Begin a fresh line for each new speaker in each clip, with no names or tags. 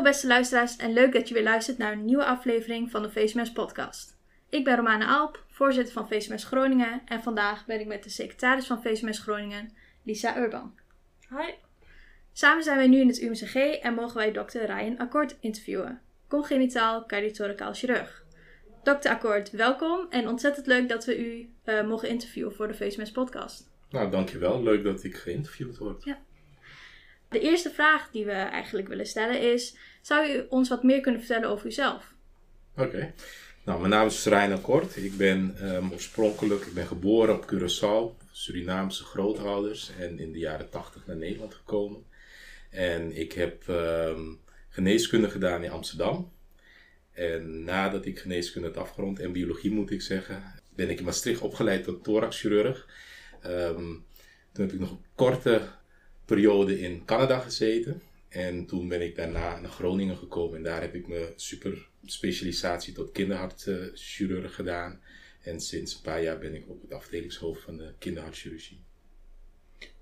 Hallo beste luisteraars en leuk dat je weer luistert naar een nieuwe aflevering van de VSMS podcast. Ik ben Romane Alp, voorzitter van VSMS Groningen en vandaag ben ik met de secretaris van VSMS Groningen, Lisa Urban.
Hi.
Samen zijn wij nu in het UMCG en mogen wij dokter Ryan Akkoord interviewen, congenitaal cardiothoracaal chirurg. Dokter Akkoord, welkom en ontzettend leuk dat we u uh, mogen interviewen voor de VSMS podcast.
Nou, dankjewel. Leuk dat ik geïnterviewd word.
Ja. De eerste vraag die we eigenlijk willen stellen is: zou u ons wat meer kunnen vertellen over uzelf?
Oké. Nou, mijn naam is Reina Kort. Ik ben um, oorspronkelijk ik ben geboren op Curaçao, Surinaamse grootouders en in de jaren 80 naar Nederland gekomen. En ik heb um, geneeskunde gedaan in Amsterdam. En nadat ik geneeskunde had afgerond en biologie moet ik zeggen, ben ik in Maastricht opgeleid tot thoraxchirurg. Um, toen heb ik nog een korte periode in Canada gezeten. En toen ben ik daarna naar Groningen gekomen en daar heb ik mijn super specialisatie tot kinderhartchirurg gedaan. En sinds een paar jaar ben ik op het afdelingshoofd van de kinderhartchirurgie.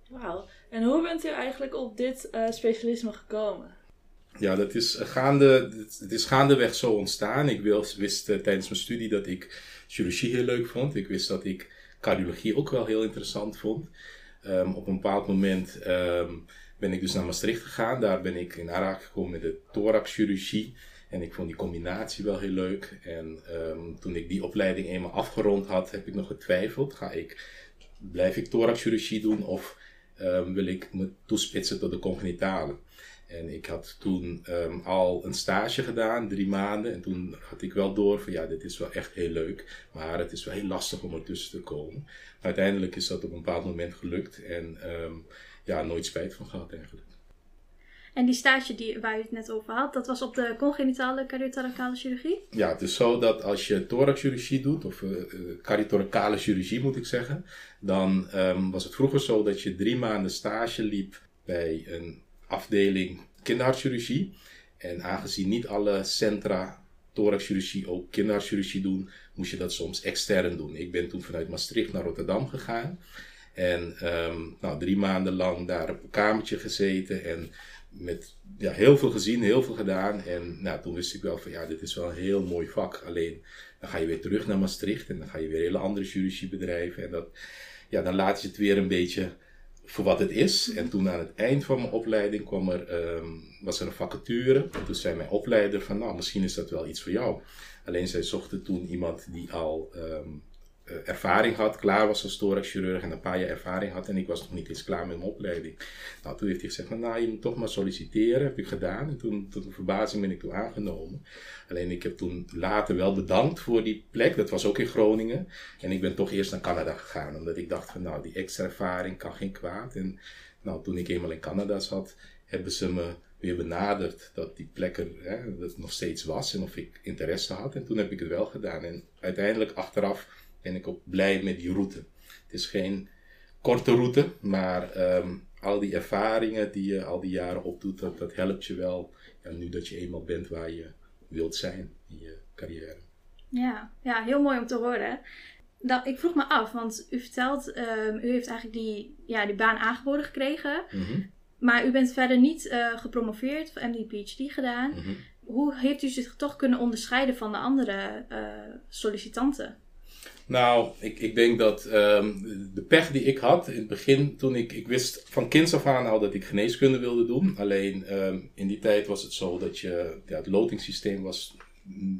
Wauw. En hoe bent u eigenlijk op dit uh, specialisme gekomen?
Ja, dat is, gaande, het is gaandeweg zo ontstaan. Ik wist uh, tijdens mijn studie dat ik chirurgie heel leuk vond. Ik wist dat ik cardiologie ook wel heel interessant vond. Um, op een bepaald moment um, ben ik dus naar Maastricht gegaan. Daar ben ik in aanraking gekomen met de thoraxchirurgie. En ik vond die combinatie wel heel leuk. En um, toen ik die opleiding eenmaal afgerond had, heb ik nog getwijfeld. Ga ik, blijf ik thoraxchirurgie doen of wil ik me toespitsen tot de congenitale? En ik had toen um, al een stage gedaan, drie maanden. En toen had ik wel door van ja, dit is wel echt heel leuk. Maar het is wel heel lastig om ertussen te komen. Uiteindelijk is dat op een bepaald moment gelukt. En ja, nooit spijt van gehad eigenlijk.
En die stage die, waar je het net over had, dat was op de congenitale cardiothoracale chirurgie?
Ja, het is zo dat als je thoraxchirurgie doet, of uh, cardiothoracale chirurgie moet ik zeggen, dan um, was het vroeger zo dat je drie maanden stage liep bij een afdeling kinderhartchirurgie. En aangezien niet alle centra thoraxchirurgie ook kinderhartchirurgie doen, moest je dat soms extern doen. Ik ben toen vanuit Maastricht naar Rotterdam gegaan. En um, nou, drie maanden lang daar op een kamertje gezeten en met ja, heel veel gezien, heel veel gedaan. En nou, toen wist ik wel van ja, dit is wel een heel mooi vak. Alleen dan ga je weer terug naar Maastricht en dan ga je weer hele andere chirurgie bedrijven. En dat, ja, dan laat je het weer een beetje voor wat het is. En toen aan het eind van mijn opleiding kwam er, um, was er een vacature. En toen zei mijn opleider van, nou, misschien is dat wel iets voor jou. Alleen zij zochten toen iemand die al um, ervaring had, klaar was als thoraxchirurg en een paar jaar ervaring had. En ik was nog niet eens klaar met mijn opleiding. Nou, toen heeft hij gezegd, nou, je moet toch maar solliciteren. Heb ik gedaan. En toen, tot een verbazing ben ik toen aangenomen. Alleen ik heb toen later wel bedankt voor die plek. Dat was ook in Groningen. En ik ben toch eerst naar Canada gegaan. Omdat ik dacht van nou, die extra ervaring kan geen kwaad. En nou, toen ik eenmaal in Canada zat, hebben ze me weer benaderd dat die plek er hè, dat nog steeds was. En of ik interesse had. En toen heb ik het wel gedaan. En uiteindelijk achteraf ben ik ook blij met die route. Het is geen korte route, maar um, al die ervaringen die je al die jaren opdoet, dat, dat helpt je wel. Ja, nu dat je eenmaal bent waar je wilt zijn in je carrière.
Ja, ja heel mooi om te horen. Nou, ik vroeg me af, want u vertelt, um, u heeft eigenlijk die, ja, die baan aangeboden gekregen. Mm -hmm. Maar u bent verder niet uh, gepromoveerd en die PhD gedaan. Mm -hmm. Hoe heeft u zich toch kunnen onderscheiden van de andere uh, sollicitanten?
Nou, ik, ik denk dat um, de pech die ik had in het begin, toen ik, ik wist van kinds af aan al dat ik geneeskunde wilde doen. Alleen um, in die tijd was het zo dat je, ja, het lotingssysteem was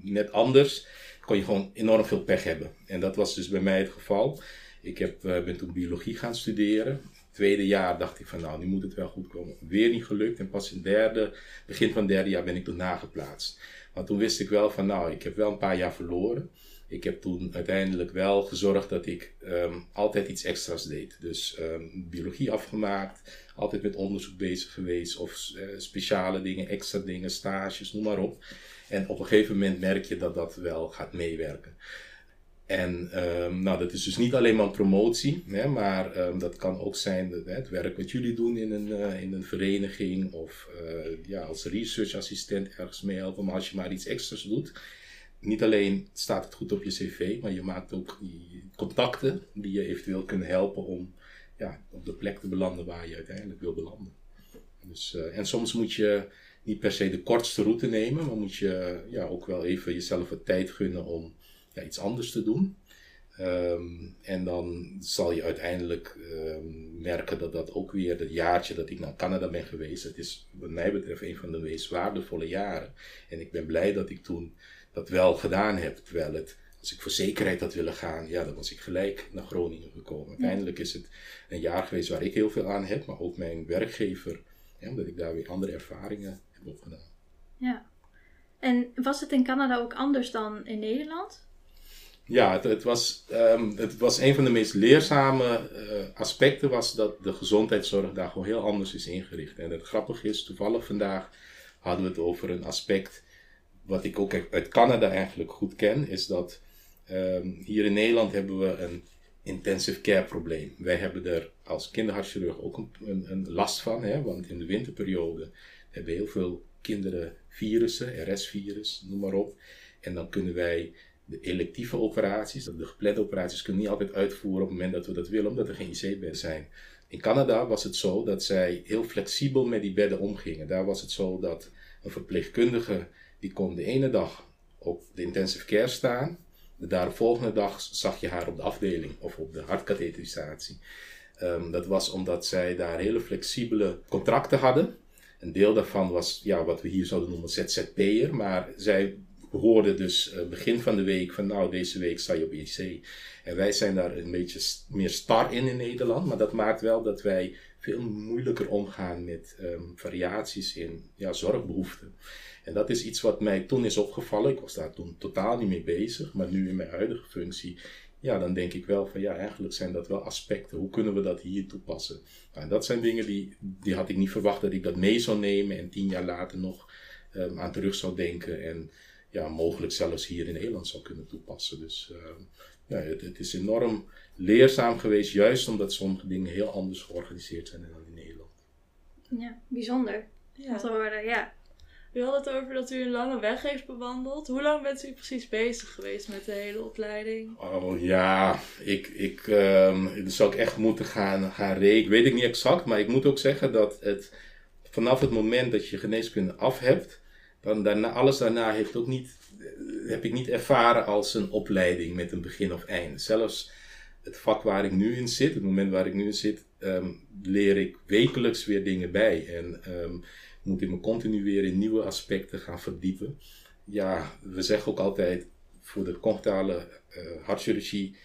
net anders. Kon je gewoon enorm veel pech hebben. En dat was dus bij mij het geval. Ik heb, uh, ben toen biologie gaan studeren. Tweede jaar dacht ik van nou, nu moet het wel goed komen. Weer niet gelukt. En pas in derde, begin van derde jaar ben ik toen nageplaatst. Want toen wist ik wel van nou, ik heb wel een paar jaar verloren ik heb toen uiteindelijk wel gezorgd dat ik um, altijd iets extra's deed. Dus um, biologie afgemaakt, altijd met onderzoek bezig geweest of uh, speciale dingen, extra dingen, stages, noem maar op. En op een gegeven moment merk je dat dat wel gaat meewerken. En um, nou, dat is dus niet alleen maar promotie, hè, maar dat kan ook zijn dat, hè, het werk wat jullie doen in een, uh, in een vereniging of uh, ja, als researchassistent ergens mee helpen. Maar als je maar iets extra's doet, niet alleen staat het goed op je cv, maar je maakt ook contacten die je eventueel kunnen helpen om ja, op de plek te belanden waar je uiteindelijk wil belanden. Dus, uh, en soms moet je niet per se de kortste route nemen, maar moet je ja, ook wel even jezelf wat tijd gunnen om ja, iets anders te doen. Ehm, en dan zal je uiteindelijk ehm, merken dat dat ook weer het jaartje dat ik naar Canada ben geweest, het is wat mij betreft een van de meest waardevolle jaren. En ik ben blij dat ik toen dat wel gedaan heb, terwijl het als ik voor zekerheid had willen gaan, ja, dan was ik gelijk naar Groningen gekomen. Uiteindelijk is het een jaar geweest waar ik heel veel aan heb, maar ook mijn werkgever, omdat ik daar weer andere ervaringen heb opgedaan.
Ja. En was het in Canada ook anders dan in Nederland?
Ja, het, het was, um, het was een van de meest leerzame uh, aspecten was dat de gezondheidszorg daar gewoon heel anders is ingericht. En het grappige is, toevallig vandaag hadden we het over een aspect wat ik ook uit Canada eigenlijk goed ken, is dat um, hier in Nederland hebben we een intensive care probleem. Wij hebben er als kinderhartchirurg ook een, een, een last van, hè, want in de winterperiode hebben heel veel kinderen virussen, RS-virus, noem maar op. En dan kunnen wij de electieve operaties, de geplande operaties, kunnen niet altijd uitvoeren op het moment dat we dat willen, omdat er geen IC-bedden zijn. In Canada was het zo dat zij heel flexibel met die bedden omgingen. Daar was het zo dat een verpleegkundige, die kon de ene dag op de intensive care staan, de volgende dag zag je haar op de afdeling of op de hartkatheterisatie. Um, dat was omdat zij daar hele flexibele contracten hadden. Een deel daarvan was ja, wat we hier zouden noemen ZZP'er, maar zij hoorden dus uh, begin van de week van nou deze week sta je op IC. En wij zijn daar een beetje meer star in in Nederland, maar dat maakt wel dat wij veel moeilijker omgaan met um, variaties in ja, zorgbehoeften. En dat is iets wat mij toen is opgevallen. Ik was daar toen totaal niet mee bezig, maar nu in mijn huidige functie, ja, dan denk ik wel van ja, eigenlijk zijn dat wel aspecten. Hoe kunnen we dat hier toepassen? Nou, en dat zijn dingen die, die had ik niet verwacht dat ik dat mee zou nemen en tien jaar later nog um, aan terug zou denken en ja, mogelijk zelfs hier in Nederland zou kunnen toepassen. Dus uh, ja, het, het, is enorm leerzaam geweest, juist omdat sommige dingen heel anders georganiseerd zijn dan in Nederland.
Ja, bijzonder. Ja. Horen, ja.
U had het over dat u een lange weg heeft bewandeld. Hoe lang bent u precies bezig geweest met de hele opleiding?
Oh ja, ik, ik, uh, zou ik echt moeten gaan, gaan rekenen. Weet ik niet exact, maar ik moet ook zeggen dat het vanaf het moment dat je geneeskunde af hebt, dan alles daarna heeft ook niet, eh, heb ik niet ervaren als een opleiding met een begin of einde. Zelfs het vak waar ik nu in zit, het moment waar ik nu in zit, um, leer ik wekelijks weer dingen bij. En um, moet ik me continu weer in nieuwe aspecten gaan verdiepen. Ja, we zeggen ook altijd voor de congitale uh, hartchirurgie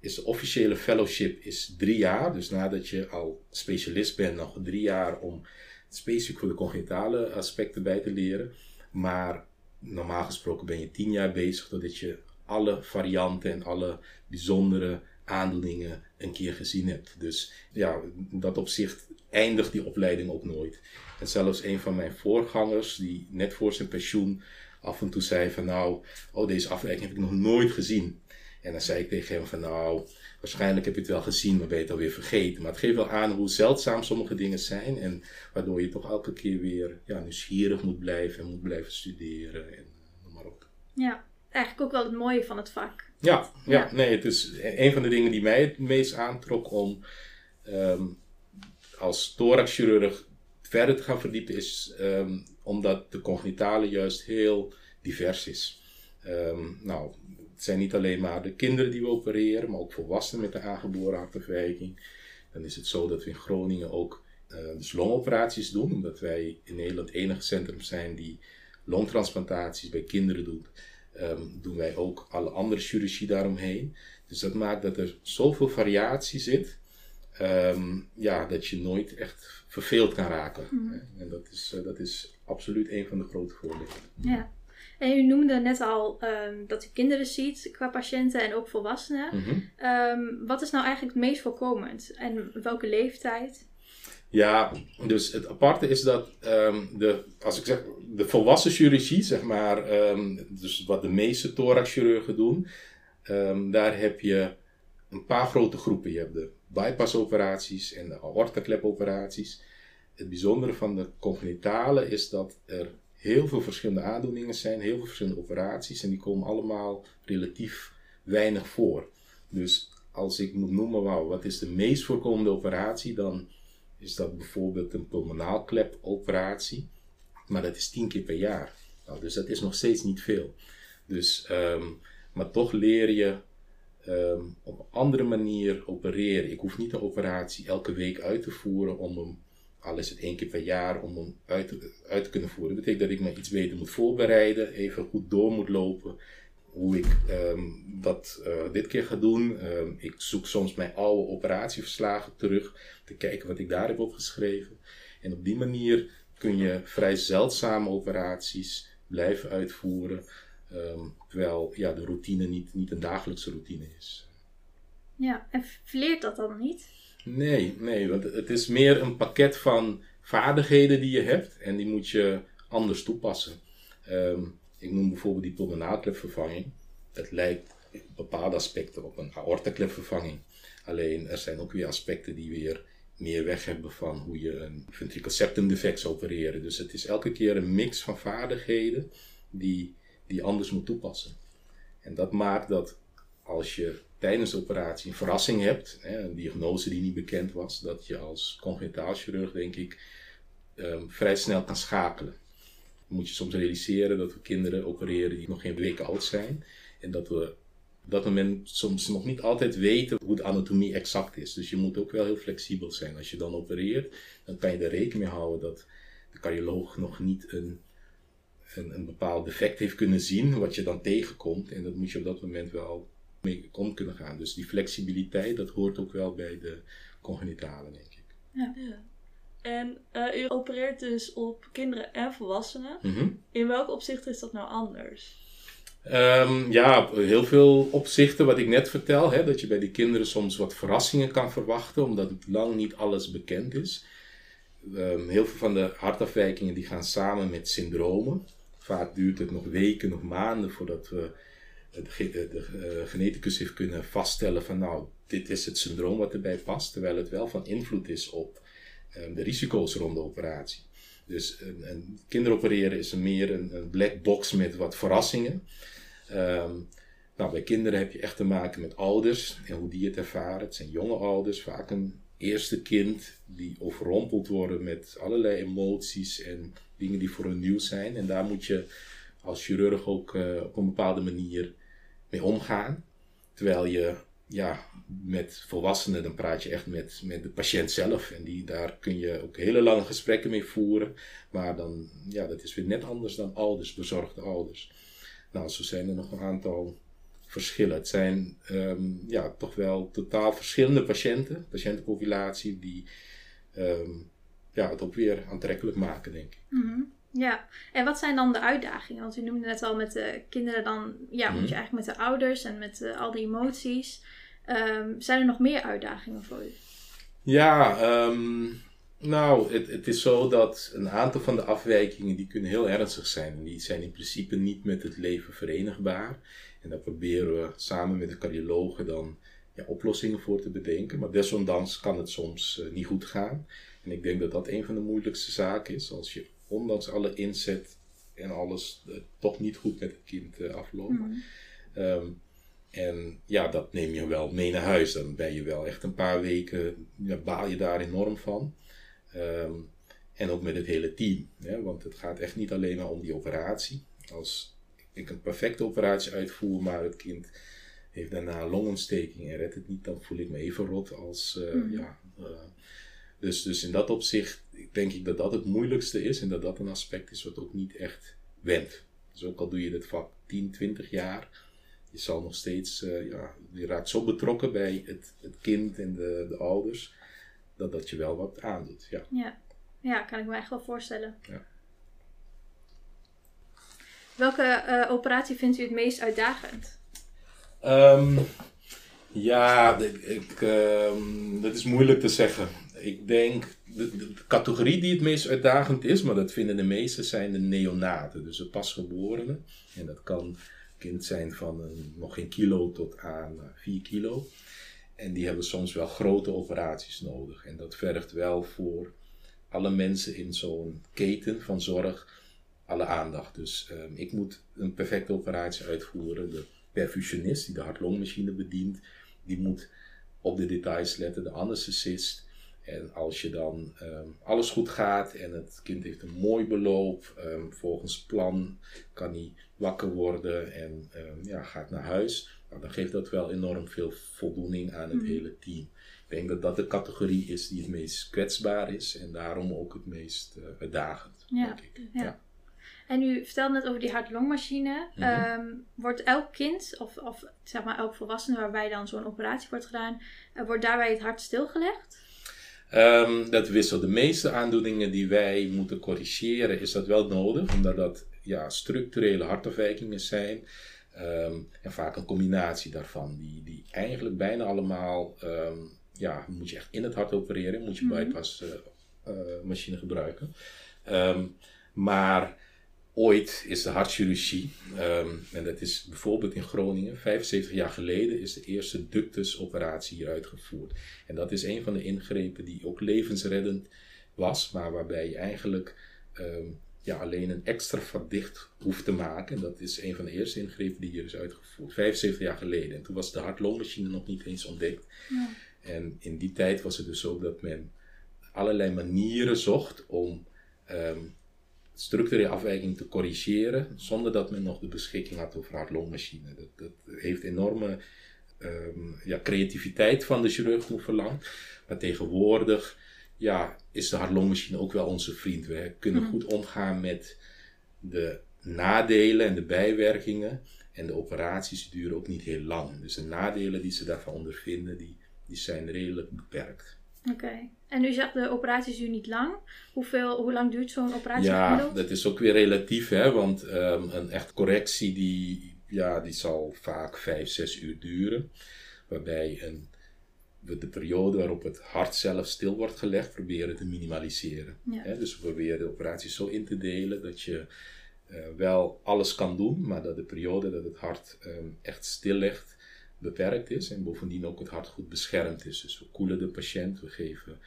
is de officiële fellowship is drie jaar. Dus nadat je al specialist bent, nog drie jaar om specifiek voor de congitale aspecten bij te leren. Maar normaal gesproken ben je tien jaar bezig totdat je alle varianten en alle bijzondere aandoeningen een keer gezien hebt. Dus ja, in dat opzicht eindigt die opleiding ook nooit. En zelfs een van mijn voorgangers, die net voor zijn pensioen af en toe zei van nou, oh deze afwijking heb ik nog nooit gezien. En dan zei ik tegen hem van nou, waarschijnlijk heb je het wel gezien, maar ben je het alweer vergeten. Maar het geeft wel aan hoe zeldzaam sommige dingen zijn en waardoor je toch elke keer weer ja, nieuwsgierig moet blijven en moet blijven studeren en noem maar op.
Ja, eigenlijk ook wel het mooie van het vak.
Ja, ja, nee, het is een van de dingen die mij het meest aantrok om um, als thoraxchirurg verder te gaan verdiepen is um, omdat de cognitale juist heel divers is. Um, nou, het zijn niet alleen maar de kinderen die we opereren, maar ook volwassenen met een aangeboren hartafwijking. Dan is het zo dat we in Groningen ook uh, dus longoperaties doen, omdat wij in Nederland het enige centrum zijn die longtransplantaties bij kinderen doet. Um, doen wij ook alle andere chirurgie daaromheen. Dus dat maakt dat er zoveel variatie zit, um, ja, dat je nooit echt verveeld kan raken. Mhm. En dat is, uh, dat is absoluut een van de grote voordelen.
Ja. En u noemde net al um, dat u kinderen ziet qua patiënten en ook volwassenen. Mm -hmm. wat is nou eigenlijk het meest voorkomend en welke leeftijd?
Ja, dus het aparte is dat um, de, als ik zeg, de volwassen chirurgie, zeg maar, dus wat de meeste thoraxchirurgen doen, daar heb je een paar grote groepen. Je hebt de bypassoperaties en de aortaklepoperaties. Het bijzondere van de congenitale is dat er heel veel verschillende aandoeningen zijn, heel veel verschillende operaties en die komen allemaal relatief weinig voor. Dus als ik moet noemen, wat is de meest voorkomende operatie, dan is dat bijvoorbeeld een pulmonaalklepoperatie. Maar dat is tien keer per jaar. Nou, dus dat is nog steeds niet veel. Dus, ehm, maar toch leer je ehm, op een andere manier opereren. Ik hoef niet een operatie elke week uit te voeren om hem, al is het één keer per jaar, om hem uit te, uit te kunnen voeren. Dat betekent dat ik me iets beter moet voorbereiden, even goed door moet lopen. Hoe ik ehm, dat uh, dit keer ga doen. ik zoek soms mijn oude operatieverslagen terug, te kijken wat ik daar heb opgeschreven. En op die manier kun je vrij zeldzame operaties blijven uitvoeren. Um, terwijl ja, de routine niet, niet een dagelijkse routine is.
Ja, en verleert dat dan niet?
Nee, nee, want het is meer een pakket van vaardigheden die je hebt en die moet je anders toepassen. Um, ik noem bijvoorbeeld die pulmonaalklepvervanging. Het lijkt in bepaalde aspecten op een aortaklepvervanging. Alleen er zijn ook weer aspecten die weer meer weg hebben van hoe je een ventricle defect zou opereren. Dus het is elke keer een mix van vaardigheden die, die anders moet toepassen. En dat maakt dat als je tijdens de operatie een verrassing hebt, hè, een diagnose die niet bekend was, dat je als congenitaal chirurg, denk ik, um, vrij snel kan schakelen. Dan moet je soms realiseren dat we kinderen opereren die nog geen weken oud zijn. En dat we op dat moment soms nog niet altijd weten hoe de anatomie exact is. Dus je moet ook wel heel flexibel zijn. Als je dan opereert, dan kan je er rekening mee houden dat de cardioloog nog niet een een, een bepaald defect heeft kunnen zien, wat je dan tegenkomt. En dat moet je op dat moment wel mee om kunnen gaan. Dus die flexibiliteit, dat hoort ook wel bij de congenitale, denk ik.
Ja. ja. En uh, u opereert dus op kinderen en volwassenen. Mhm. In welk opzicht is dat nou anders?
Um, ja, heel veel opzichten wat ik net vertel. Hè, dat je bij die kinderen soms wat verrassingen kan verwachten, omdat lang niet alles bekend is. Um, heel veel van de hartafwijkingen die gaan samen met syndromen. Vaak duurt het nog weken, nog maanden voordat we de, uh, geneticus heeft kunnen vaststellen van nou, dit is het syndroom wat erbij past, terwijl het wel van invloed is op um, de risico's rond de operatie. Dus kinderopereren is meer een, een, black box met wat verrassingen. Um, nou, bij kinderen heb je echt te maken met ouders en hoe die het ervaren. Het zijn jonge ouders, vaak een eerste kind die overrompeld worden met allerlei emoties en dingen die voor hun nieuw zijn. En daar moet je als chirurg ook uh, op een bepaalde manier mee omgaan. Terwijl je ja, met volwassenen, dan praat je echt met, met de patiënt zelf. En die, daar kun je ook hele lange gesprekken mee voeren. Maar dan, ja, dat is weer net anders dan ouders, bezorgde ouders. Nou, zo zijn er nog een aantal verschillen. Het zijn um, ja, toch wel totaal verschillende patiënten, patiëntenpopulatie, die um, ja, het ook weer aantrekkelijk maken, denk ik.
Mm Ja, en wat zijn dan de uitdagingen? Want u noemde net al met de kinderen, dan ja, moet je mhm. eigenlijk met de ouders en met uh, al die emoties. Um, zijn er nog meer uitdagingen voor u?
Ja, um, nou, het, het, is zo dat een aantal van de afwijkingen die kunnen heel ernstig zijn. En die zijn in principe niet met het leven verenigbaar. En daar proberen we samen met de cardiologen dan ja, oplossingen voor te bedenken. Maar desondanks kan het soms uh, niet goed gaan. En ik denk dat dat een van de moeilijkste zaken is. Als je ondanks alle inzet en alles uh, toch niet goed met het kind uh, afloopt. Mm. Um, en ja, dat neem je wel mee naar huis. Dan ben je wel echt een paar weken, ja, baal je daar enorm van. Um, en ook met het hele team. Hè? Want het gaat echt niet alleen maar om die operatie. Als ik een perfecte operatie uitvoer, maar het kind heeft daarna longontsteking en redt het niet, dan voel ik me even rot als. Uh, mm. ja, uh, dus, dus in dat opzicht denk ik dat dat het moeilijkste is en dat dat een aspect is wat ook niet echt wendt. Dus ook al doe je dit vak 10, 20 jaar, je zal nog steeds, uh, ja, je raakt zo betrokken bij het, het kind en de, de ouders, dat dat je wel wat aandoet. Ja.
Ja. ja, kan ik me echt wel voorstellen. Ja. Welke uh, operatie vindt u het meest uitdagend?
Um, ja, ik, um, dat is moeilijk te zeggen. Ik denk, de, categorie die het meest uitdagend is, maar dat vinden de meesten, zijn de neonaten. Dus de pasgeborenen. En dat kan kind zijn van een, nog geen kilo tot aan 4 kilo. En die hebben soms wel grote operaties nodig. En dat vergt wel voor alle mensen in zo'n keten van zorg alle aandacht. Dus um, ik moet een perfecte operatie uitvoeren. De perfusionist die de hart-longmachine bedient, die moet op de details letten. De anesthesist En als je dan um, alles goed gaat en het kind heeft een mooi beloop, um, volgens plan kan hij wakker worden en um, ja, gaat naar huis, nou, dan geeft dat wel enorm veel voldoening aan het mm. hele team. Ik denk dat dat de categorie is die het meest kwetsbaar is en daarom ook het meest uh, uitdagend, ja. denk ik.
Ja. ja. En u vertelde net over die hart-longmachine. Mm -hmm. wordt elk kind, of, of zeg maar elk volwassene waarbij dan zo'n operatie wordt gedaan, uh, wordt daarbij het hart stilgelegd?
Um, dat wisselt. De meeste aandoeningen die wij moeten corrigeren, is dat wel nodig, omdat dat ja, structurele hartafwijkingen zijn. Um, en vaak een combinatie daarvan, die, die eigenlijk bijna allemaal, um, ja, moet je echt in het hart opereren, moet je mm -hmm. bypass uh, uh, machine gebruiken. maar ooit is de hartchirurgie, um, en dat is bijvoorbeeld in Groningen, 75 jaar geleden is de eerste ductusoperatie hier uitgevoerd. En dat is een van de ingrepen die ook levensreddend was, maar waarbij je eigenlijk um, ja, alleen een extra vat dicht hoeft te maken. Dat is een van de eerste ingrepen die hier is uitgevoerd, 75 jaar geleden. En toen was de hartlongmachine nog niet eens ontdekt. Ja. En in die tijd was het dus ook dat men allerlei manieren zocht om um, structurele afwijking te corrigeren zonder dat men nog de beschikking had over hart-longmachine. Dat, dat, heeft enorme um, ja, creativiteit van de chirurg toen verlangd. Maar tegenwoordig ja, is de hart-longmachine ook wel onze vriend. We kunnen mm. goed omgaan met de nadelen en de bijwerkingen. En de operaties duren ook niet heel lang. Dus de nadelen die ze daarvan ondervinden, die, die zijn redelijk beperkt.
Oké. Okay. En u zegt de operaties duurt niet lang. Hoeveel, hoe lang duurt zo'n operatie?
Ja, dat is ook weer relatief, hè? want um, een echt correctie die, ja, die zal vaak 5, 6 uur duren. Waarbij een, we de periode waarop het hart zelf stil wordt gelegd proberen te minimaliseren. Ja. Hè? Dus we proberen de operatie zo in te delen dat je uh, wel alles kan doen, maar dat de periode dat het hart um, echt stil ligt beperkt is en bovendien ook het hart goed beschermd is. Dus we koelen de patiënt, we geven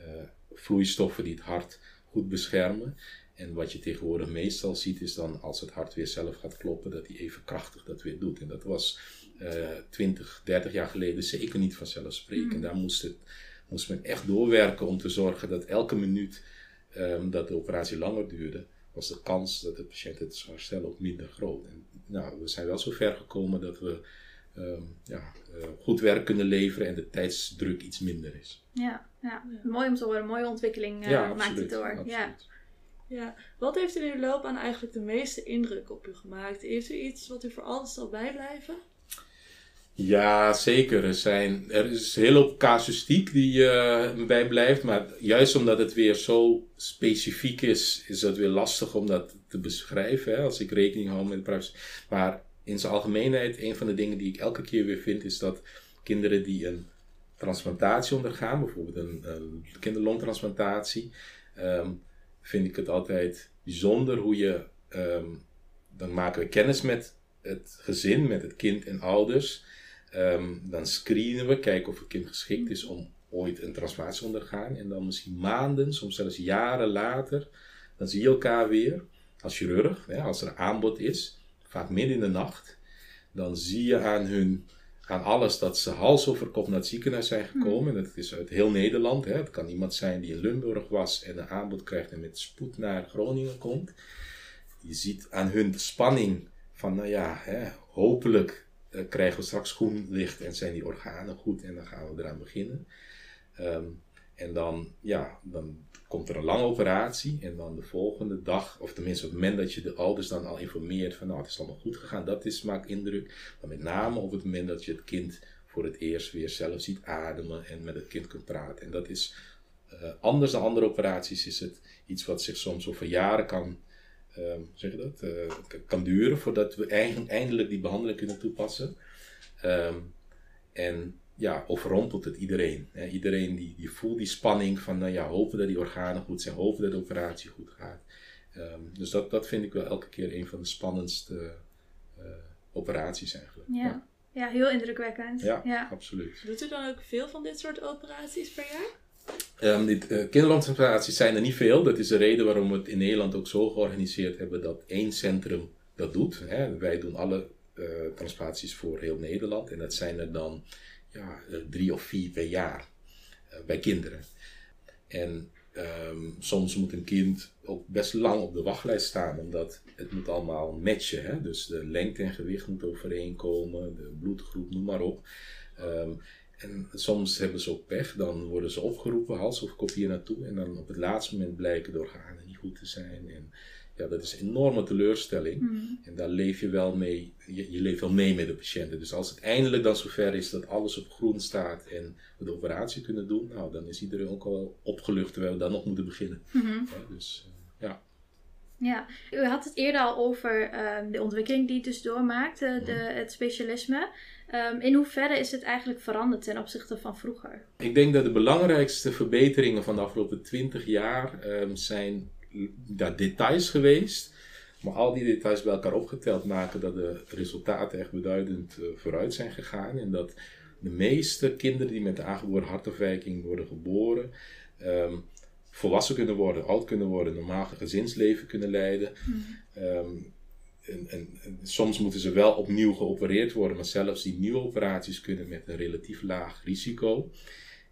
uh, vloeistoffen die het hart goed beschermen. En wat je tegenwoordig meestal ziet is dan als het hart weer zelf gaat kloppen, dat hij even krachtig dat weer doet. En dat was uh, 20, 30 jaar geleden zeker niet vanzelfsprekend. Mm. Daar moest, het, moest men echt doorwerken om te zorgen dat elke minuut um, dat de operatie langer duurde, was de kans dat de patiënt het zou herstellen ook minder groot. En, nou, we zijn wel zo ver gekomen dat we ja, uh, goed werk kunnen leveren en de tijdsdruk iets minder is.
Ja, ja. mooi om te horen. Mooie ontwikkeling uh, ja, maakt het door. Absoluut. Ja.
Ja, wat heeft in uw loop aan eigenlijk de meeste indruk op u gemaakt? Heeft u iets wat u voor altijd zal bijblijven?
Ja, zeker. Er, zijn, er is een hele hoop casuïstiek die uh, bijblijft. Maar juist omdat het weer zo specifiek is, is het weer lastig om dat te beschrijven. Hè, als ik rekening hou met de privacy. Maar in zijn algemeenheid, een van de dingen die ik elke keer weer vind, is dat kinderen die een transplantatie ondergaan, bijvoorbeeld een, een kinderlongtransplantatie, um, vind ik het altijd bijzonder hoe je, um, dan maken we kennis met het gezin, met het kind en ouders. Um, dan screenen we, kijken of het kind geschikt is om ooit een transplantatie te ondergaan. En dan misschien maanden, soms zelfs jaren later, dan zie je elkaar weer als chirurg, als er aanbod is vaak midden in de nacht, dan zie je aan hun, aan alles dat ze hals over kop naar het ziekenhuis zijn gekomen. Hmm. Dat is uit heel Nederland. Hè. Het kan iemand zijn die in Limburg was en een aanbod krijgt en met spoed naar Groningen komt. Je ziet aan hun de spanning van, nou ja, hè, hopelijk uh, krijgen we straks groen licht en zijn die organen goed en dan gaan we eraan beginnen. Um, en dan, ja, dan komt er een lange operatie en dan de volgende dag, of tenminste op het moment dat je de ouders dan al informeert van nou het is allemaal goed gegaan, dat is, maakt indruk. Maar met name op het moment dat je het kind voor het eerst weer zelf ziet ademen en met het kind kunt praten. En dat is uh, anders dan andere operaties, is het iets wat zich soms over jaren kan, uh, dat, uh, kan duren voordat we eindelijk die behandeling kunnen toepassen. Um, en ja, overrompelt het iedereen. Hè? Iedereen die, die voelt die spanning van, nou ja, hopen dat die organen goed zijn, hopen dat de operatie goed gaat. Um, dus dat, dat vind ik wel elke keer een van de spannendste uh, operaties eigenlijk.
Ja. ja. Ja. heel indrukwekkend.
Ja, ja, absoluut.
Doet u dan ook veel van dit soort operaties per jaar?
Um, dit, uh, kinderlandoperaties zijn er niet veel. Dat is de reden waarom we het in Nederland ook zo georganiseerd hebben dat één centrum dat doet. Hè. Wij doen alle uh, transplantaties voor heel Nederland en dat zijn er dan ja, eh, drie of vier per jaar eh, bij kinderen. En ehm, soms moet een kind ook best lang op de wachtlijst staan, omdat het moet allemaal matchen. Hè? Dus de lengte en gewicht moet overeenkomen, de bloedgroep, noem maar op. Ehm, en soms hebben ze ook pech, dan worden ze opgeroepen, hals of kopie naartoe. En dan op het laatste moment blijken de organen niet goed te zijn. En ja, dat is een enorme teleurstelling. Hmm. En daar leef je wel mee, je, je, leeft wel mee met de patiënten. Dus als het eindelijk dan zover is dat alles op groen staat en we de operatie kunnen doen, nou dan is iedereen ook al opgelucht terwijl we dan nog moeten beginnen.
Hmm. Ja, dus uh, ja. Ja, u had het eerder al over uh, de ontwikkeling die het dus doormaakt, de, hmm. het specialisme. Um, in hoeverre is het eigenlijk veranderd ten opzichte van vroeger?
Ik denk dat de belangrijkste verbeteringen van de afgelopen 20 jaar um, zijn daar details geweest. Maar al die details bij elkaar opgeteld maken dat de resultaten echt beduidend uh, vooruit zijn gegaan. En dat de meeste kinderen die met de aangeboren hartafwijking worden geboren, um, volwassen kunnen worden, oud kunnen worden, normaal gezinsleven kunnen leiden. Mhm. Um, en, en, en, soms moeten ze wel opnieuw geopereerd worden, maar zelfs die nieuwe operaties kunnen met een relatief laag risico.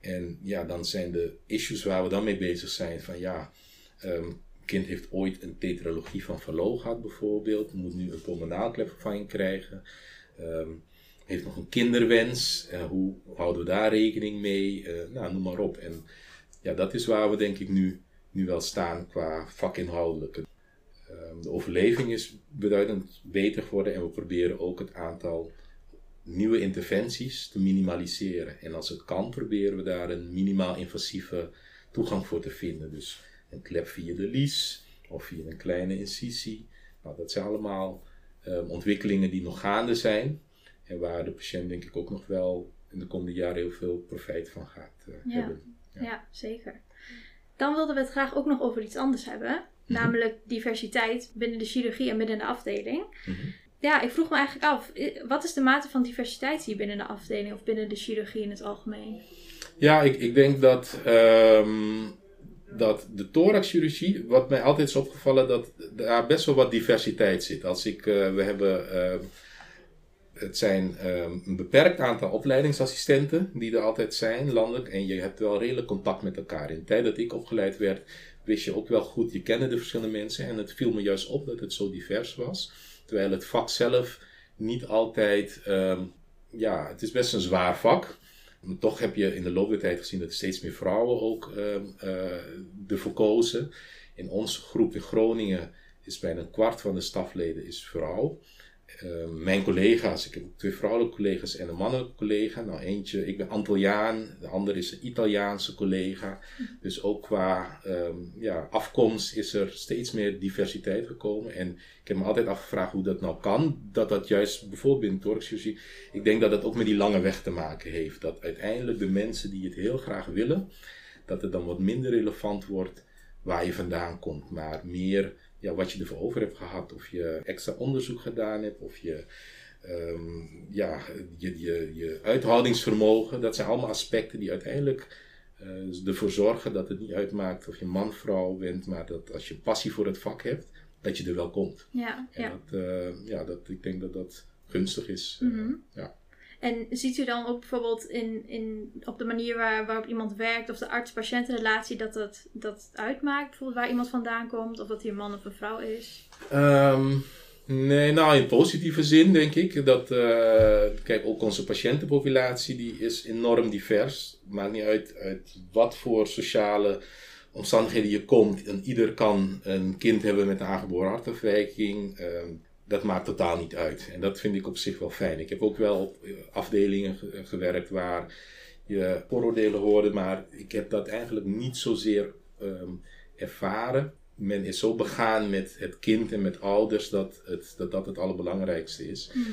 En ja, dan zijn de issues waar we dan mee bezig zijn van ja, um, kind heeft ooit een tetralogie van Fallot gehad bijvoorbeeld, moet nu een pulmonaalklepvervanging krijgen. Um, heeft nog een kinderwens, uh, hoe houden we daar rekening mee? Uh, nou, noem maar op. En ja, dat is waar we denk ik nu, nu wel staan qua vakinhoudelijke. Um, de overleving is beduidend beter geworden en we proberen ook het aantal nieuwe interventies te minimaliseren. En als het kan, proberen we daar een minimaal invasieve toegang voor te vinden. Dus een klep via de lies of via een kleine incisie. Nou, dat zijn allemaal um, ontwikkelingen die nog gaande zijn en waar de patiënt denk ik ook nog wel in de komende jaren heel veel profijt van gaat uh,
ja.
hebben.
Ja. ja. zeker. Dan wilden we het graag ook nog over iets anders hebben, mhm. namelijk diversiteit binnen de chirurgie en binnen de afdeling. Mhm. Ja, ik vroeg me eigenlijk af, wat is de mate van diversiteit hier binnen de afdeling of binnen de chirurgie in het algemeen?
Ja, ik, ik denk dat um, dat de thoraxchirurgie, wat mij altijd is opgevallen, dat daar best wel wat diversiteit zit. Als ik, uh, we hebben, uh, het zijn um, een beperkt aantal opleidingsassistenten die er altijd zijn, landelijk. En je hebt wel redelijk contact met elkaar. In de tijd dat ik opgeleid werd, wist je ook wel goed, je kende de verschillende mensen. En het viel me juist op dat het zo divers was. Terwijl het vak zelf niet altijd, um, ja, het is best een zwaar vak. Maar toch heb je in de loop der tijd gezien dat steeds meer vrouwen ook uh, uh, ervoor kozen. In onze groep in Groningen is bijna een kwart van de stafleden is vrouw. Uh, mijn collega's, ik heb twee vrouwelijke collega's en een mannelijke collega. Nou, eentje, ik ben Antilliaan, de andere is een Italiaanse collega. Dus ook qua um, ja, afkomst is er steeds meer diversiteit gekomen. En ik heb me altijd afgevraagd hoe dat nou kan. Dat dat juist bijvoorbeeld binnen Torxchirurgie, ik denk dat dat ook met die lange weg te maken heeft. Dat uiteindelijk de mensen die het heel graag willen, dat het dan wat minder relevant wordt waar je vandaan komt, maar meer ja, wat je ervoor over hebt gehad. Of je extra onderzoek gedaan hebt, of je, um, ja, je, je, je uithoudingsvermogen. Dat zijn allemaal aspecten die uiteindelijk uh, ervoor zorgen dat het niet uitmaakt of je man, vrouw bent, maar dat als je passie voor het vak hebt, dat je er wel komt.
Ja,
en
ja.
Dat, uh, ja, dat, ik denk dat dat gunstig is. Mm
-hmm. ja. En ziet u dan ook bijvoorbeeld in, in, op de manier waar, waarop iemand werkt of de arts-patiëntenrelatie dat, dat dat uitmaakt? Bijvoorbeeld waar iemand vandaan komt of dat hij een man of een vrouw is?
Um, nee, nou in positieve zin denk ik. Dat, uh, kijk, ook onze patiëntenpopulatie die is enorm divers. Maakt niet uit, uit wat voor sociale omstandigheden je komt. En ieder kan een kind hebben met een aangeboren hartafwijking. Um, dat maakt totaal niet uit. En dat vind ik op zich wel fijn. Ik heb ook wel op eh, afdelingen gewerkt waar je vooroordelen hoorde, maar ik heb dat eigenlijk niet zozeer um, ervaren. Men is zo begaan met het kind en met ouders dat het, dat, dat het allerbelangrijkste is. Mm.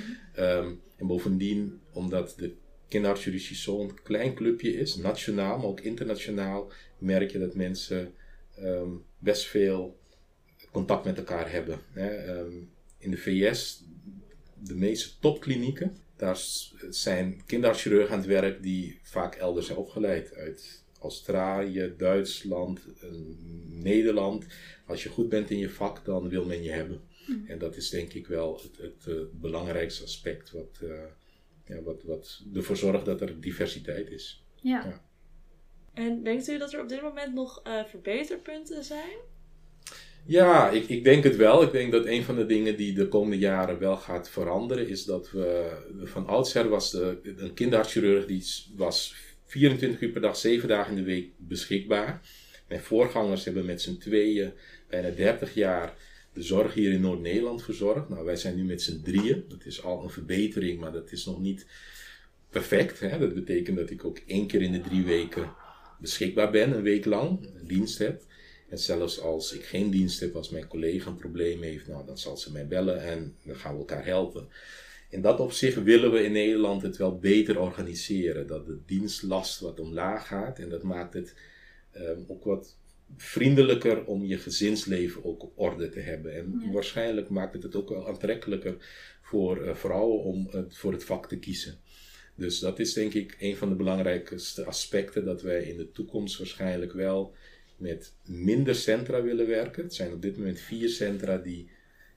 Um, en bovendien, omdat de kinderartschirurgie zo'n klein clubje is, nationaal, maar ook internationaal, merk je dat mensen um, best veel contact met elkaar hebben. Hè in de VS de meeste topklinieken. Daar zijn kinderchirurgen aan het werk die vaak elders zijn opgeleid. Uit Australië, Duitsland, Nederland. Als je goed bent in je vak, dan wil men je hebben. Mm. En dat is denk ik wel het, het uh, belangrijkste aspect wat, uh, ja, wat, wat ervoor zorgt dat er diversiteit is.
Ja. ja.
En denkt u dat er op dit moment nog uh, verbeterpunten zijn?
Ja, ik, ik denk het wel. Ik denk dat een van de dingen die de komende jaren wel gaat veranderen, is dat we van oudsher was de, een kinderhartchirurg die was 24 uur per dag, 7 dagen in de week beschikbaar. Mijn voorgangers hebben met z'n tweeën bijna 30 jaar de zorg hier in Noord-Nederland verzorgd. Nou, wij zijn nu met z'n drieën. Dat is al een verbetering, maar dat is nog niet perfect. Hè? Dat betekent dat ik ook één keer in de drie weken beschikbaar ben, een week lang, een dienst heb. En zelfs als ik geen dienst heb, als mijn collega een probleem heeft, nou, dan zal ze mij bellen en dan gaan we elkaar helpen. In dat opzicht willen we in Nederland het wel beter organiseren. Dat de dienstlast wat omlaag gaat en dat maakt het um, ook wat vriendelijker om je gezinsleven ook op orde te hebben. En waarschijnlijk maakt het het ook wel aantrekkelijker voor uh, vrouwen om voor het vak te kiezen. Dus dat is denk ik een van de belangrijkste aspecten dat wij in de toekomst waarschijnlijk wel met minder centra willen werken. Het zijn op dit moment vier centra die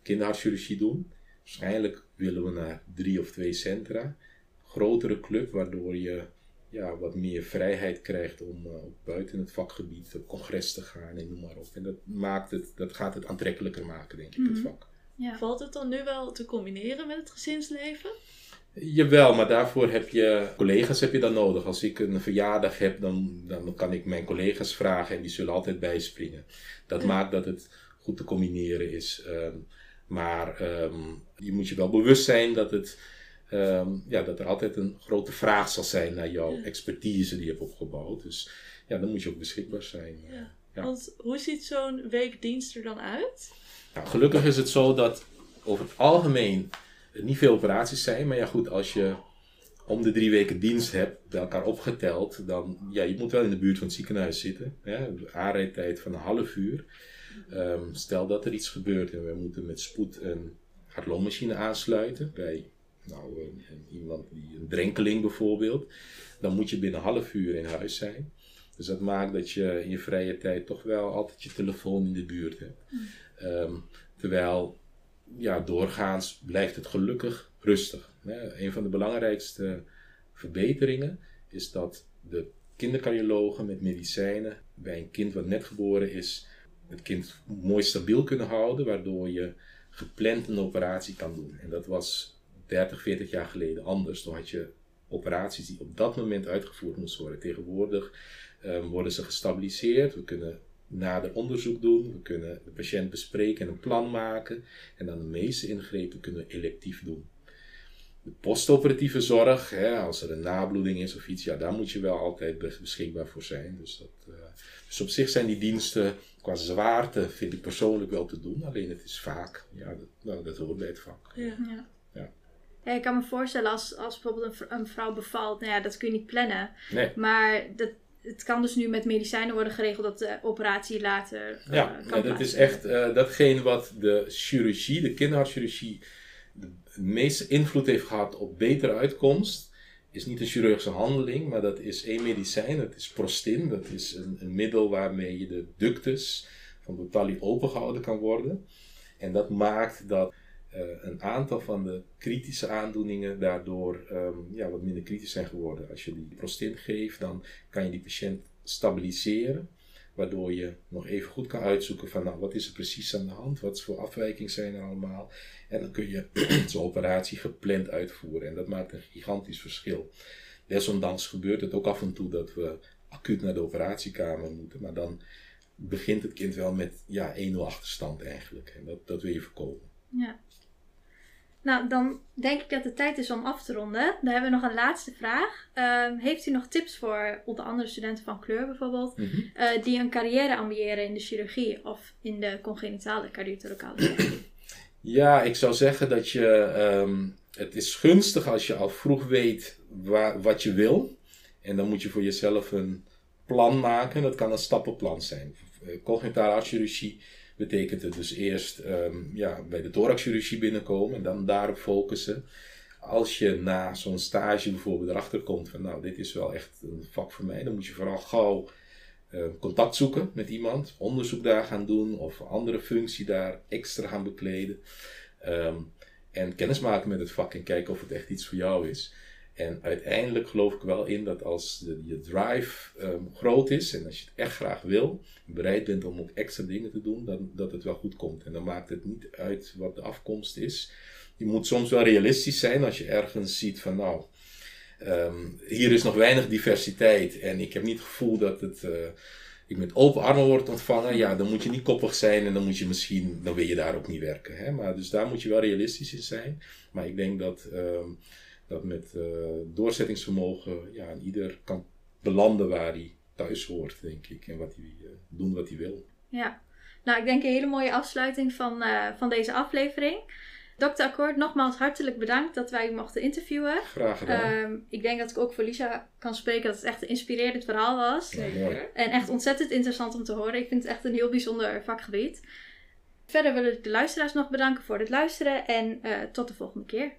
kinderhartchirurgie doen. Waarschijnlijk willen we naar drie of twee centra. Grotere club, waardoor je ja, wat meer vrijheid krijgt om uh, buiten het vakgebied op congres te gaan en noem maar op. En dat, maakt het, dat gaat het aantrekkelijker maken, denk ik, het mhm. vak.
Ja. Valt het dan nu wel te combineren met het gezinsleven?
Jawel, maar daarvoor heb je collega's heb je dan nodig. Als ik een verjaardag heb, dan, dan kan ik mijn collega's vragen en die zullen altijd bijspringen. Dat maakt dat het goed te combineren is. Ehm, maar um, je moet je wel bewust zijn dat, het, ehm, ja, dat er altijd een grote vraag zal zijn naar jouw expertise die je hebt opgebouwd. Dus ja, dan moet je ook beschikbaar zijn.
Ja. Ja. Want hoe ziet zo'n weekdienst er dan uit?
Nou, gelukkig is het zo dat over het algemeen niet veel operaties zijn. Maar ja, goed, als je om de drie weken dienst hebt, bij elkaar opgeteld, dan ja, je moet wel in de buurt van het ziekenhuis zitten. Hè? Aanrijdtijd van een half uur. Ehm, stel dat er iets gebeurt en we moeten met spoed een hartloommachine aansluiten bij nou, een, iemand die een drenkeling bijvoorbeeld, dan moet je binnen een half uur in huis zijn. Dus dat maakt dat je in je vrije tijd toch wel altijd je telefoon in de buurt hebt. Mm. Ehm, terwijl ja, doorgaans blijft het gelukkig rustig. Een van de belangrijkste verbeteringen is dat de kindercardiologen met medicijnen bij een kind wat net geboren is, het kind mooi stabiel kunnen houden, waardoor je gepland een operatie kan doen. En dat was 30, 40 jaar geleden anders. Toen had je operaties die op dat moment uitgevoerd moesten worden. Tegenwoordig um, worden ze gestabiliseerd. We kunnen nader onderzoek doen. We kunnen de patiënt bespreken en een plan maken. En dan de meeste ingrepen kunnen we electief doen. De postoperatieve zorg, hè, als er een nabloeding is of iets, ja, daar moet je wel altijd beschikbaar voor zijn. Dus, dat, uh, dus op zich zijn die diensten qua zwaarte, vind ik persoonlijk wel te doen. Alleen het is vaak, ja, dat, nou, dat hoort bij het vak.
Ja. ja. Ja, ik kan me voorstellen als, als bijvoorbeeld een, een vrouw bevalt, nou ja, dat kun je niet plannen.
Nee.
Maar dat, het kan dus nu met medicijnen worden geregeld dat de operatie later.
Uh, ja, kan ja, dat is echt uh, datgene wat de chirurgie, de kinderhartchirurgie, de meeste invloed heeft gehad op betere uitkomst. Is niet een chirurgische handeling, maar dat is één medicijn, dat is prostin. Dat is een, een middel waarmee je de ductus van de tali opengehouden kan worden. En dat maakt dat uh, een aantal van de kritische aandoeningen daardoor um, ja, wat minder kritisch zijn geworden. Als je die prostin geeft, dan kan je die patiënt stabiliseren. Waardoor je nog even goed kan uitzoeken van nou, wat is er precies aan de hand, wat voor afwijkingen zijn er allemaal. En dan kun je zo'n operatie gepland uitvoeren. En dat maakt een gigantisch verschil. Desondanks gebeurt het ook af en toe dat we acuut naar de operatiekamer moeten. Maar dan begint het kind wel met ja, 1-0 achterstand eigenlijk. En dat, dat wil je voorkomen.
Ja. Nou, dan denk ik dat het tijd is om af te ronden. Dan hebben we nog een laatste vraag. Ehm, heeft u nog tips voor onder andere studenten van kleur bijvoorbeeld, mhm. eh, die een carrière ambiëren in de chirurgie of in de congenitale cardiothoracale
Ja, ik zou zeggen dat je, ehm, het is gunstig als je al vroeg weet waar, wat je wil. En dan moet je voor jezelf een plan maken. Dat kan een stappenplan zijn. Eh, congenitale chirurgie betekent het dus eerst um, ja, bij de thoraxchirurgie binnenkomen en dan daarop focussen. Als je na zo'n stage bijvoorbeeld erachter komt van nou, dit is wel echt een vak voor mij, dan moet je vooral gauw uh, contact zoeken met iemand, onderzoek daar gaan doen of andere functie daar extra gaan bekleden. Um, en kennis maken met het vak en kijken of het echt iets voor jou is. En uiteindelijk geloof ik wel in dat als de, je drive ehm, groot is en als je het echt graag wil, bereid bent om ook extra dingen te doen, dan, dat het wel goed komt. En dan maakt het niet uit wat de afkomst is. Je moet soms wel realistisch zijn als je ergens ziet van nou, ehm, hier is nog weinig diversiteit en ik heb niet het gevoel dat het... Uh, ik met open armen wordt ontvangen, ja, dan moet je niet koppig zijn en dan moet je misschien, dan wil je daar ook niet werken. Hè? Maar dus daar moet je wel realistisch in zijn. Maar ik denk dat ehm, dat met uh, doorzettingsvermogen ja, ieder kan belanden waar hij thuis hoort, denk ik. En wat hij, uh, doen wat hij wil.
Ja, nou ik denk een hele mooie afsluiting van, uh, van deze aflevering. Dr. Akkoord, nogmaals hartelijk bedankt dat wij u mochten interviewen.
Graag gedaan.
Um, ik denk dat ik ook voor Lisa kan spreken dat het echt een inspirerend verhaal was.
Zeker.
En echt ontzettend interessant om te horen. Ik vind het echt een heel bijzonder vakgebied. Verder wil ik de luisteraars nog bedanken voor het luisteren en tot de volgende keer.